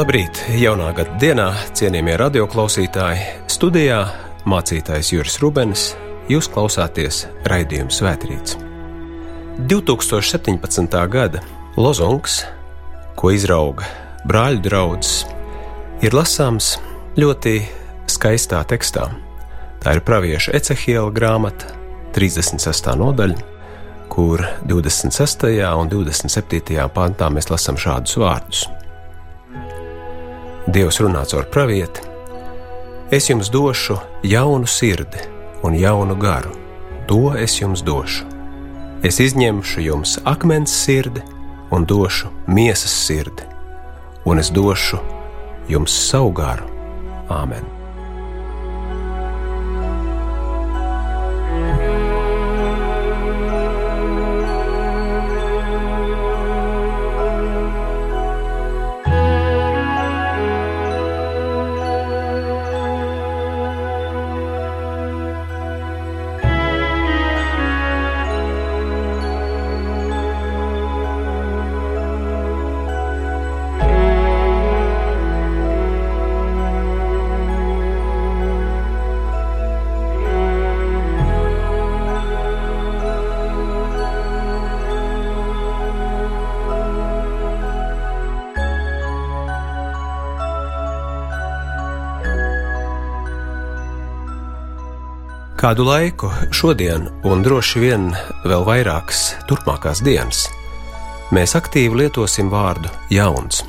Labrīt! Jaunā gada dienā, cienījamie radioklausītāji, studijā mācītājs Juris Rubens, jūs klausāties raidījuma Svētrīts. 2017. gada lozungs, ko izrauga brāļu draugs, ir lasāms ļoti skaistā tekstā. Tā ir pravieša Ecehiela grāmata, 36. nodaļa, kur 26. un 27. pantā mēs lasām šādus vārdus. Dievs runā caur pravieti: Es jums došu jaunu sirdi un jaunu garu, to es jums došu. Es izņemšu jums akmens sirdi un došu miesas sirdi, un es došu jums savu garu. Āmen! Kādu laiku, šodien, un droši vien vēl vairākas turpmākās dienas, mēs aktīvi lietosim vārdu jauns.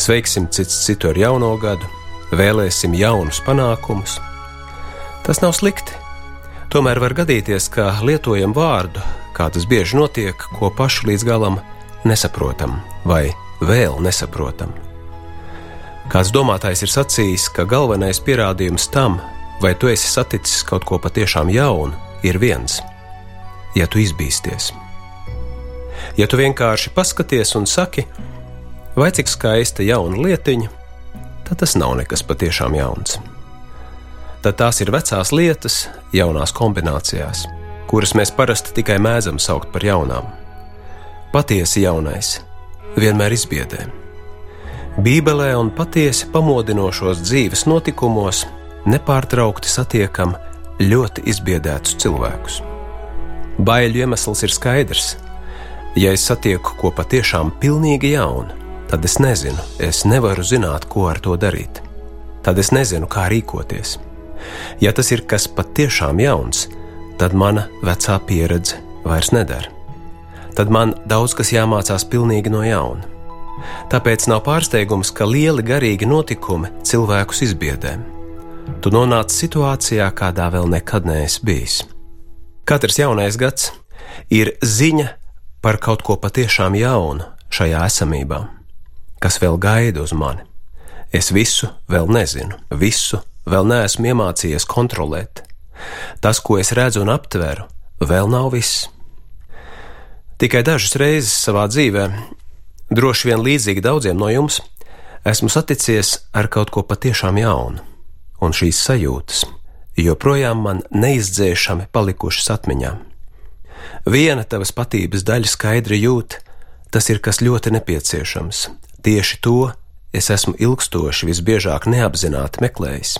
Sveiksim cits citu ar jauno gadu, vēlēsim jaunus panākumus. Tas nav slikti. Tomēr var gadīties, ka lietojam vārdu, kā tas bieži notiek, ko paši līdz galam nesaprotam vai vēl nesaprotam. Kāds domātājs ir sacījis, ka galvenais pierādījums tam, vai tu esi saticis kaut ko patiešām jaunu, ir viens - ja tu izbīsties. Ja tu vienkārši paskaties un saki, vai cik skaista jauna lietiņa, tad tas nav nekas patiešām jauns. Tad tās ir vecās lietas, jaunās kombinācijās, kuras mēs parasti tikai mēdzam saukt par jaunām. Patiesi jaunais vienmēr izbiedē. Bībelē un patiesi pamodinošos dzīves notikumos nepārtraukti satiekam ļoti izbiedētus cilvēkus. Baiļu iemesls ir skaidrs. Ja es satieku ko patiešām pilnīgi jaunu, tad es nezinu, es nevaru zināt, ko ar to darīt. Tad es nezinu, kā rīkoties. Ja tas ir kas patiešām jauns, tad mana vecā pieredze vairs nedara. Tad man daudz kas jāmācās pilnīgi no jauna. Tāpēc nav pārsteigums, ka lieli garīgi notikumi cilvēkus izbiedē tu nonāc situācijā, kādā vēl nekad neesi bijis. Katrs jaunais gads ir ziņa par kaut ko patiešām jaunu šajā esamībā, kas vēl gaida uz mani. Es visu vēl nezinu, visu vēl neesmu iemācījies kontrolēt. Tas, ko es redzu un aptveru, vēl nav viss. Tikai dažas reizes savā dzīvē, droši vien līdzīgi daudziem no jums, esmu saticies ar kaut ko patiešām jaunu un šīs sajūtas joprojām man neizdzēšami palikušas atmiņā. Viena tavas patības daļa skaidri jūt, tas ir kas ļoti nepieciešams. Tieši to es esmu ilgstoši visbiežāk neapzināti meklējis.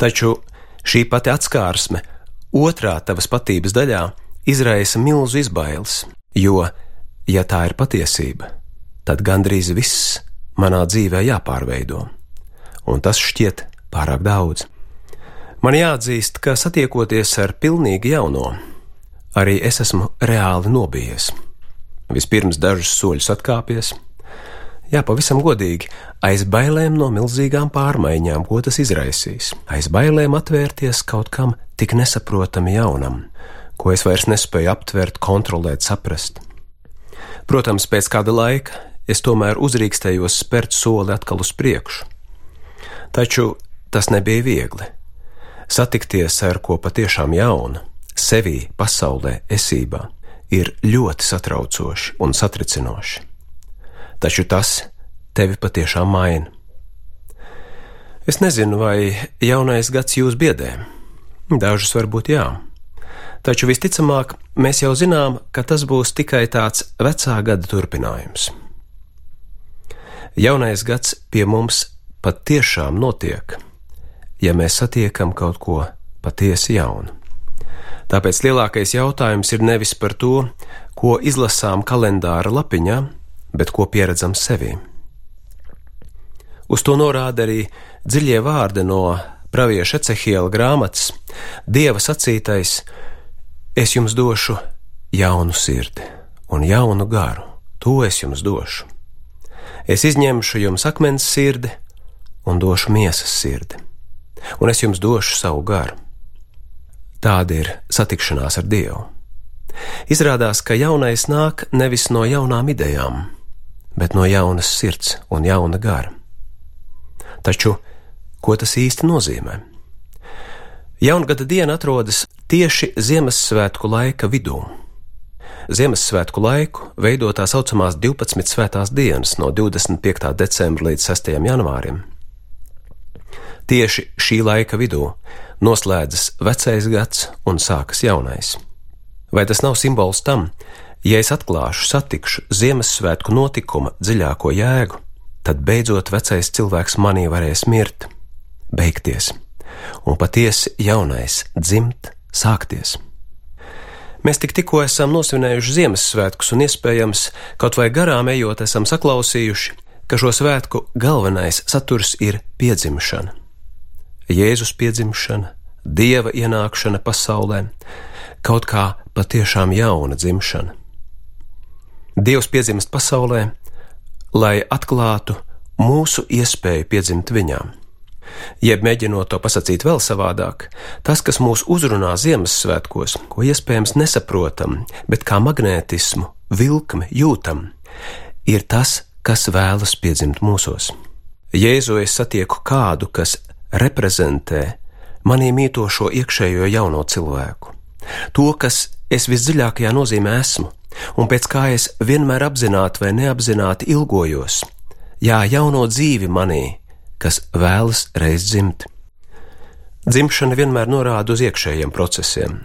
Taču šī pati atskārsme otrā tavas patības daļā izraisa milzu izbailes, jo, ja tā ir patiesība, tad gandrīz viss manā dzīvē jāpārveido, un tas šķiet pārāk daudz. Man jāatzīst, ka satiekoties ar pilnīgi jauno, arī es esmu reāli nobijies. Vispirms dažus soļus atkāpies, jā, pavisam godīgi, aiz bailēm no milzīgām pārmaiņām, ko tas izraisīs, aiz bailēm atvērties kaut kam tik nesaprotami jaunam, ko es vairs nespēju aptvert, kontrolēt, saprast. Protams, pēc kāda laika es tomēr uzrīkstējos spērt soli atkal uz priekšu. Taču Tas nebija viegli. Satikties ar ko patiešām jaunu, sevī, pasaulē, esībā, ir ļoti satraucoši un satricinoši. Taču tas tevi patiešām maina. Es nezinu, vai jaunais gads jūs biedē. Dažus varbūt jā. Taču visticamāk, mēs jau zinām, ka tas būs tikai tāds vecā gada turpinājums. Jaunais gads pie mums patiešām notiek, ja mēs satiekam kaut ko patiesi jaunu. Tāpēc lielākais jautājums ir nevis par to, ko izlasām kalendāra lapiņā, bet ko pieredzam sevī. Uz to norāda arī dziļie vārdi no pravieša Ecehiela grāmatas: Dieva sacītais, es jums došu jaunu sirdi un jaunu garu, to es jums došu. Es izņemšu jums akmens sirdi un došu miesas sirdi, un es jums došu savu garu. Tāda ir satikšanās ar Dievu. Izrādās, ka jaunais nāk nevis no jaunām idejām, bet no jaunas sirds un jauna gara. Taču, ko tas īsti nozīmē? Jaungada diena atrodas tieši Ziemassvētku laika vidū. Ziemassvētku laiku veido tā saucamās 12 svētās dienas no 25. decembra līdz 6. janvārim. Tieši šī laika vidū noslēdzas vecais gads un sākas jaunais. Vai tas nav simbols tam, ja es atklāšu, satikšu Ziemassvētku notikuma dziļāko jēgu, tad beidzot vecais cilvēks manī varēs mirt, beigties, un patiesi jaunais dzimt, sākties. Mēs tik tikko esam nosvinējuši Ziemassvētkus, un iespējams, kaut vai garām ejot, esam saklausījuši, ka šo svētku galvenais saturs ir piedzimšana. Jēzus piedzimšana, Dieva ienākšana pasaulē, kaut kā patiešām jauna dzimšana. Dievs piedzimst pasaulē, lai atklātu mūsu iespēju piedzimt viņām. Jeb mēģinot to pasakīt vēl savādāk, tas, kas mūs uzrunā Ziemassvētkos, ko iespējams nesaprotam, bet kā magnētismu, vilkmi jūtam, ir tas, kas vēlas piedzimt mūsos. Jēzu es satieku kādu, kas reprezentē manī mītošo iekšējo jauno cilvēku. To, kas es visdziļākajā nozīmē esmu, un pēc kā es vienmēr apzināti vai neapzināti ilgojos, jā, jauno dzīvi manī, kas vēlas reiz dzimt. Dzimšana vienmēr norāda uz iekšējiem procesiem.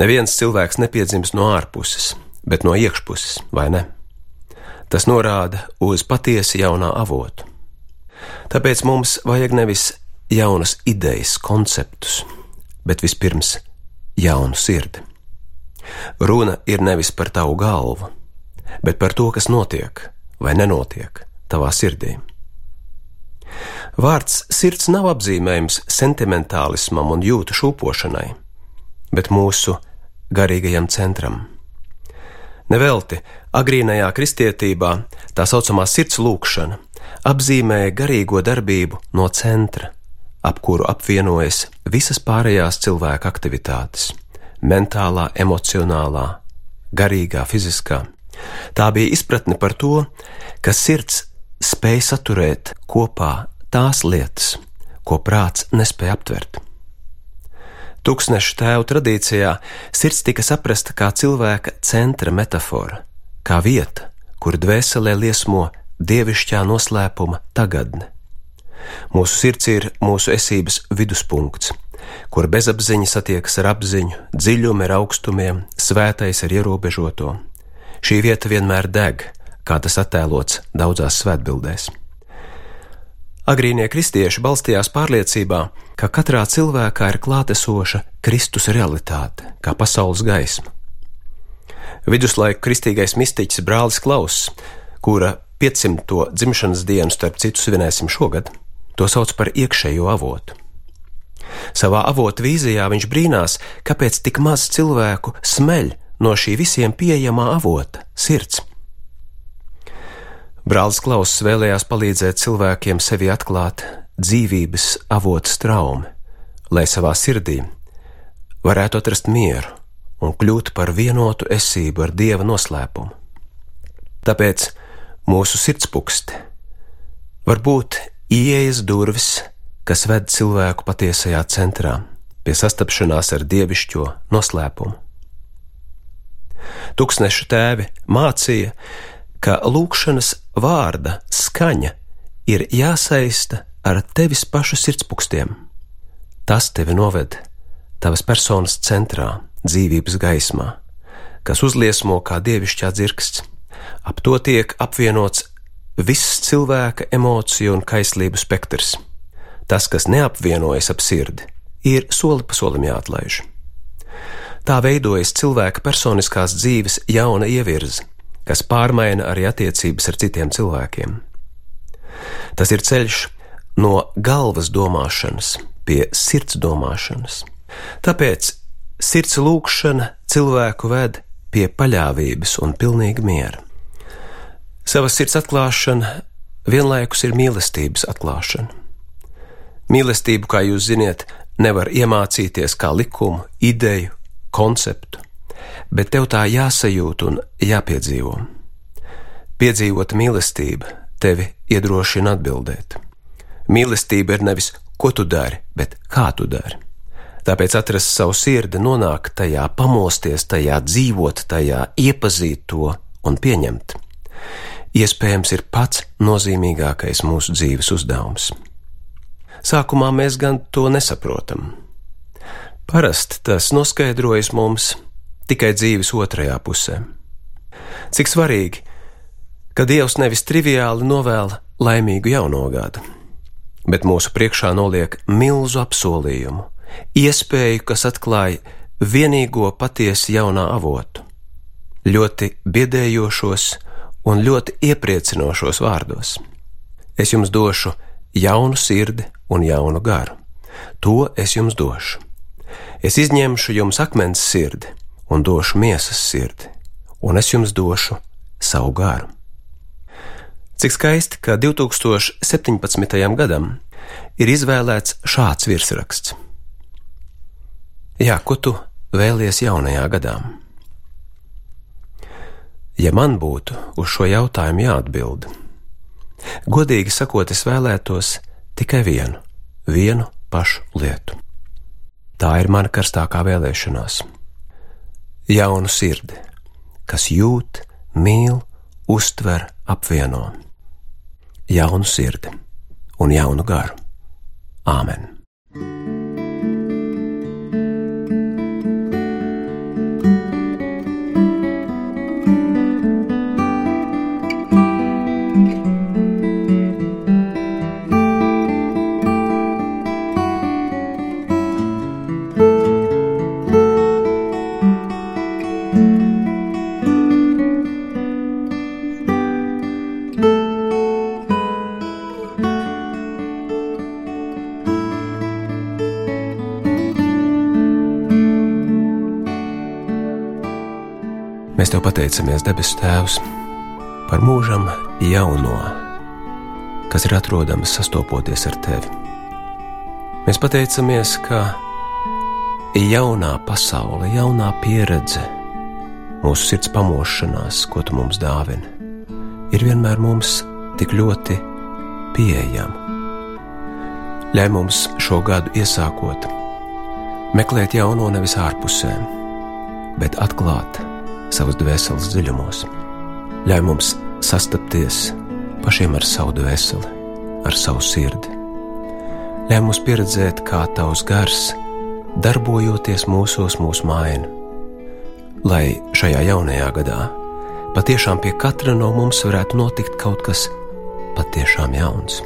Neviens cilvēks nepiedzims no ārpuses, bet no iekšpuses, vai ne? Tas norāda uz patiesi jaunā avotu. Tāpēc mums vajag nevis jaunas idejas, konceptus, bet vispirms jaunu sirdi. Runa ir nevis par tavu galvu, bet par to, kas notiek vai nenotiek tavā sirdī. Vārds sirds nav apzīmējums sentimentālismam un jūtu šūpošanai, bet mūsu garīgajam centram. Nevelti agrīnajā kristietībā tā saucamā sirds lūkšana apzīmēja garīgo darbību no centra ap kuru apvienojas visas pārējās cilvēka aktivitātes - mentālā, emocionālā, garīgā, fiziskā. Tā bija izpratne par to, ka sirds spēj saturēt kopā tās lietas, ko prāts nespēja aptvert. Tūkstneša tēvu tradīcijā sirds tika saprasta kā cilvēka centra metāfora, kā vieta, kur dvēselē liesmo dievišķā noslēpuma tagadne. Mūsu sirds ir mūsu esības viduspunkts, kur bezapziņa satiekas ar apziņu, dziļumi ar augstumiem, svētais ar ierobežoto. Šī vieta vienmēr deg, kā tas attēlots daudzās svētbildēs. Agrīnie kristieši balstījās pārliecībā, ka katrā cilvēkā ir klātesoša Kristus realitāte, kā pasaules gaisma. Viduslaiku kristīgais mistiķis brālis Klauss, kura 500. dzimšanas dienu starp citu svinēsim šogad, To sauc par iekšējo avotu. Savā avotu vīzijā viņš brīnās, kāpēc tik maz cilvēku smeļ no šī visiem pieejamā avota - sirds. Brālis Klauss vēlējās palīdzēt cilvēkiem sevi atklāt dzīvības avotu straumi, lai savā sirdī varētu atrast mieru un kļūt par vienotu esību ar dieva noslēpumu. Tāpēc mūsu sirdspuksti var būt Ieejas durvis, kas ved cilvēku patiesajā centrā, pie sastapšanās ar dievišķo noslēpumu. Tuksnešu tēvi mācīja, ka lūkšanas vārda skaņa ir jāsaista ar tevis pašu sirdspūkstiem. Tas tevi noved tavas personas centrā, dzīvības gaismā, kas uzliesmo kā dievišķā dzirksts. Ap to tiek apvienots viss cilvēka emociju un kaislību spektrs. Tas, kas neapvienojas ap sirdi, ir soli pa solim jāatlaiž. Tā veidojas cilvēka personiskās dzīves jauna ievirze, kas pārmaina arī attiecības ar citiem cilvēkiem. Tas ir ceļš no galvas domāšanas pie sirds domāšanas. Tāpēc sirds lūkšana cilvēku ved pie paļāvības un pilnīga miera. Savas sirds atklāšana vienlaikus ir mīlestības atklāšana. Mīlestību, kā jūs zināt, nevar iemācīties kā likumu, ideju, konceptu, bet tev tā jāsajūt un jāpiedzīvo. Piedzīvot mīlestību tevi iedrošina atbildēt. Mīlestība ir nevis ko tu dari, bet kā tu dari. Tāpēc atrast savu sirdi, nonākt tajā, pamosties tajā, dzīvot tajā, iepazīt to un pieņemt. Iespējams, ir pats nozīmīgākais mūsu dzīves uzdevums. Sākumā mēs gan to nesaprotam. Parasti tas noskaidrojas mums tikai dzīves otrajā pusē. Cik svarīgi, ka Dievs nevis triviāli novēla laimīgu jauno gadu, bet mūsu priekšā noliek milzu apsolījumu, iespēju, kas atklāja vienīgo patiesi jaunā avotu, ļoti biedējošos un ļoti iepriecinošos vārdos. Es jums došu jaunu sirdi un jaunu garu. To es jums došu. Es izņemšu jums akmens sirdi un došu miesas sirdi, un es jums došu savu garu. Cik skaisti, ka 2017. gadam ir izvēlēts šāds virsraksts. Jā, ko tu vēlies jaunajā gadā? Ja man būtu uz šo jautājumu jāatbild, godīgi sakot, es vēlētos tikai vienu, vienu pašu lietu. Tā ir mana karstākā vēlēšanās. Jaunu sirdi, kas jūt, mīl, uztver, apvieno. Jaunu sirdi un jaunu garu. Āmen! Mēs Tev pateicamies, debesu Tēvs, par mūžam jauno, kas ir atrodams sastopoties ar Tevi. Mēs pateicamies, ka jaunā pasaule, jaunā pieredze, mūsu sirds pamošanās, ko Tu mums dāvini, ir vienmēr mums tik ļoti pieejama. Ļauj mums šo gadu iesākot, meklēt jauno nevis ārpusē, bet atklāt savas dvēseles dziļumos. Ļauj mums sastapties pašiem ar savu dvēseli, ar savu sirdi. Ļauj mums pieredzēt, kā tavs gars, darbojoties mūsos, mūsu maina. Lai šajā jaunajā gadā patiešām pie katra no mums varētu notikt kaut kas patiešām jauns.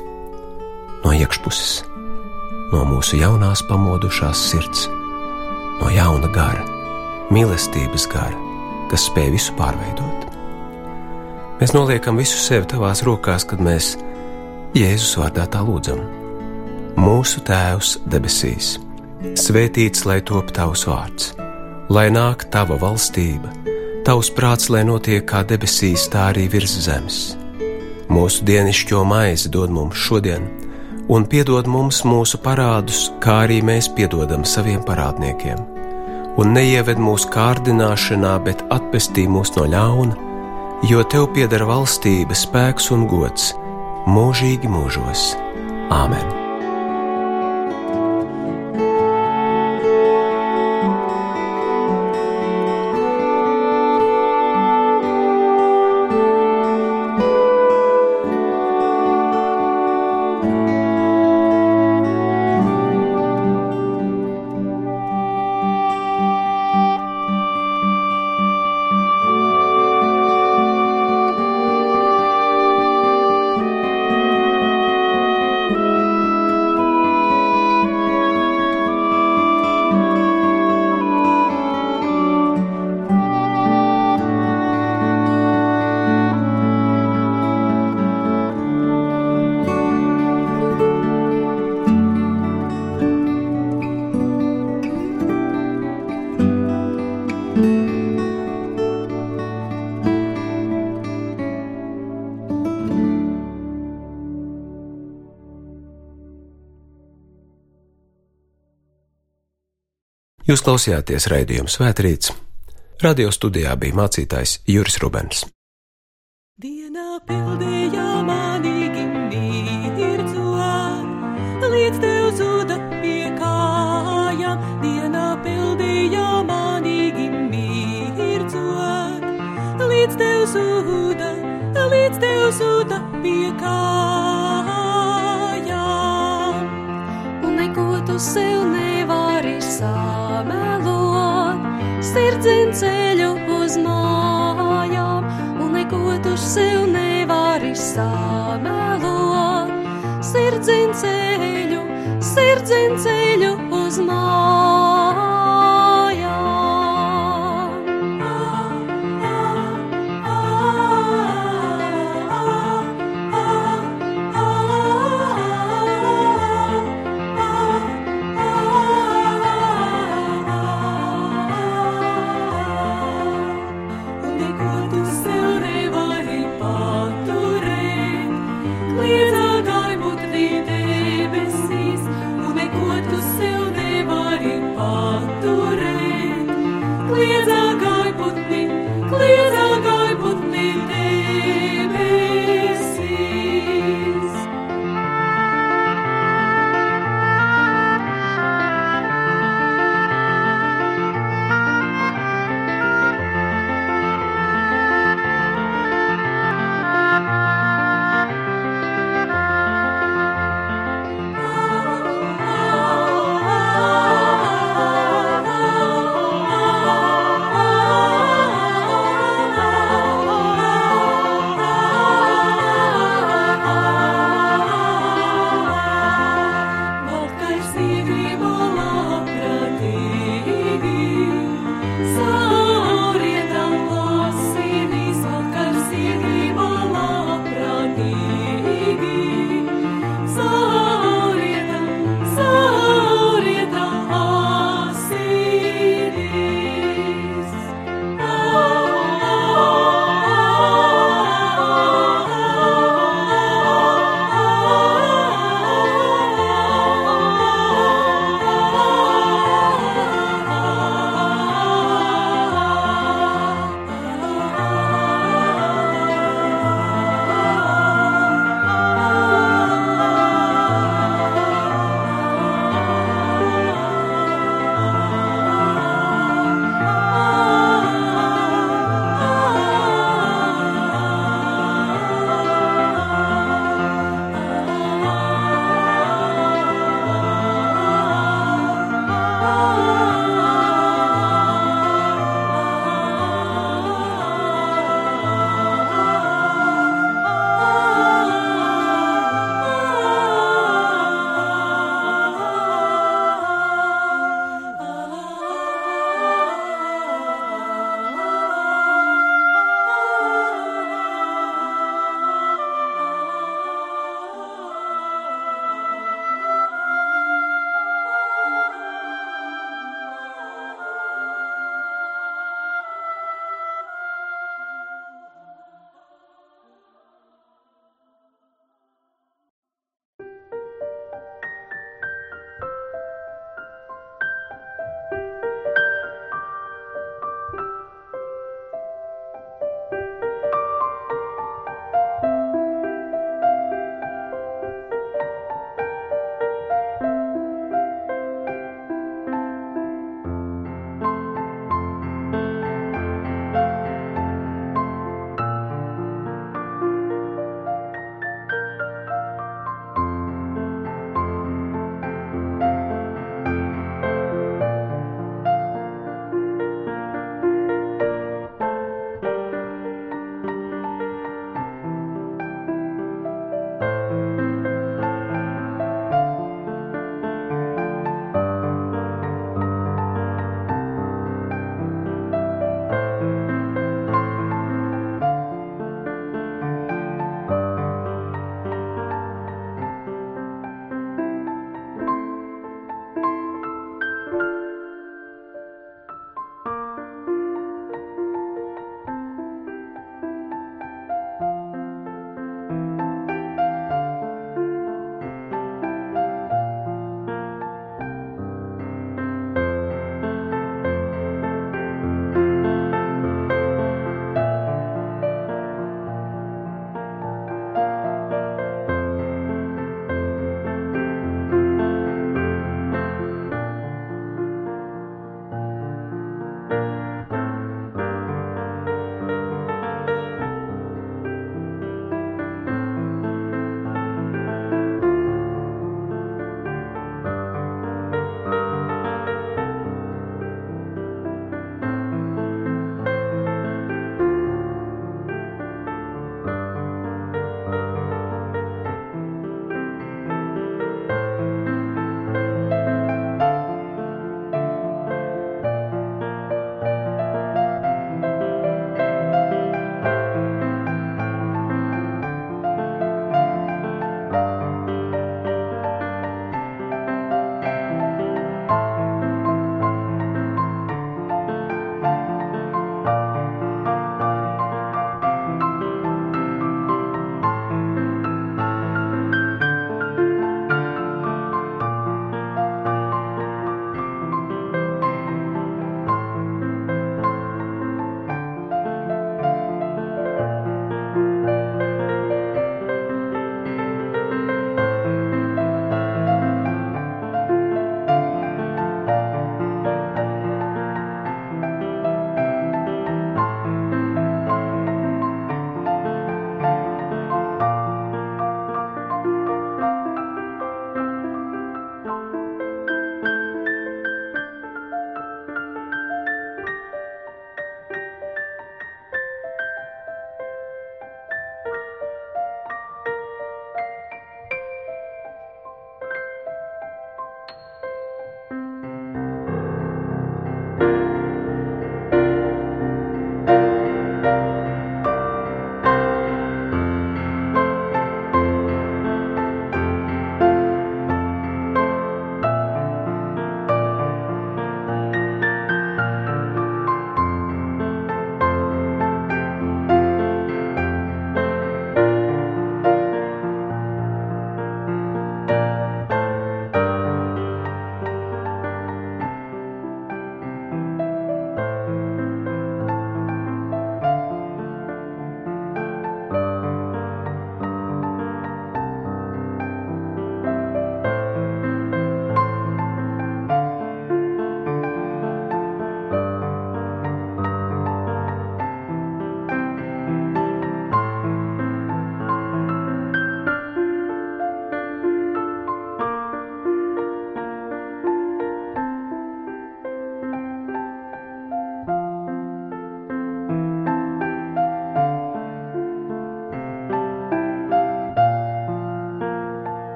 No iekšpuses, no mūsu jaunās pamodušās sirds, no jauna gara, mīlestības gara kas spēj visu pārveidot. Mēs noliekam visu sevi tavās rokās, kad mēs Jēzus vārdā tā lūdzam. Mūsu Tēvs debesīs, svētīts lai top tavs vārds, lai nāk tava valstība, tavs prāts, lai notiek kā debesīs, tā arī virs zemes. Mūsu dienascho maizi dod mums šodien, un piedod mums mūsu parādus, kā arī mēs piedodam saviem parādniekiem un neieved mūsu kārdināšanā, bet atpestī mūs no ļauna, jo tev pieder valstība, spēks un gods mūžīgi mūžos. Āmen! Jūs klausījāties raidījuma Svētrīts. Radio studijā bija mācītājs Juris Rubens. Dienā pildījā manīgi mirdzot, līdz tev zuda pie kājām. Dienā pildījā manīgi mirdzot, līdz tev zuda, līdz tev zuda pie kājām. Un neko tu sev nevari samelot, sirdzin ceļu uz mājām, un neko tu sev nevari samelot, sirdzin ceļu, sirdzin ceļu uz mājām.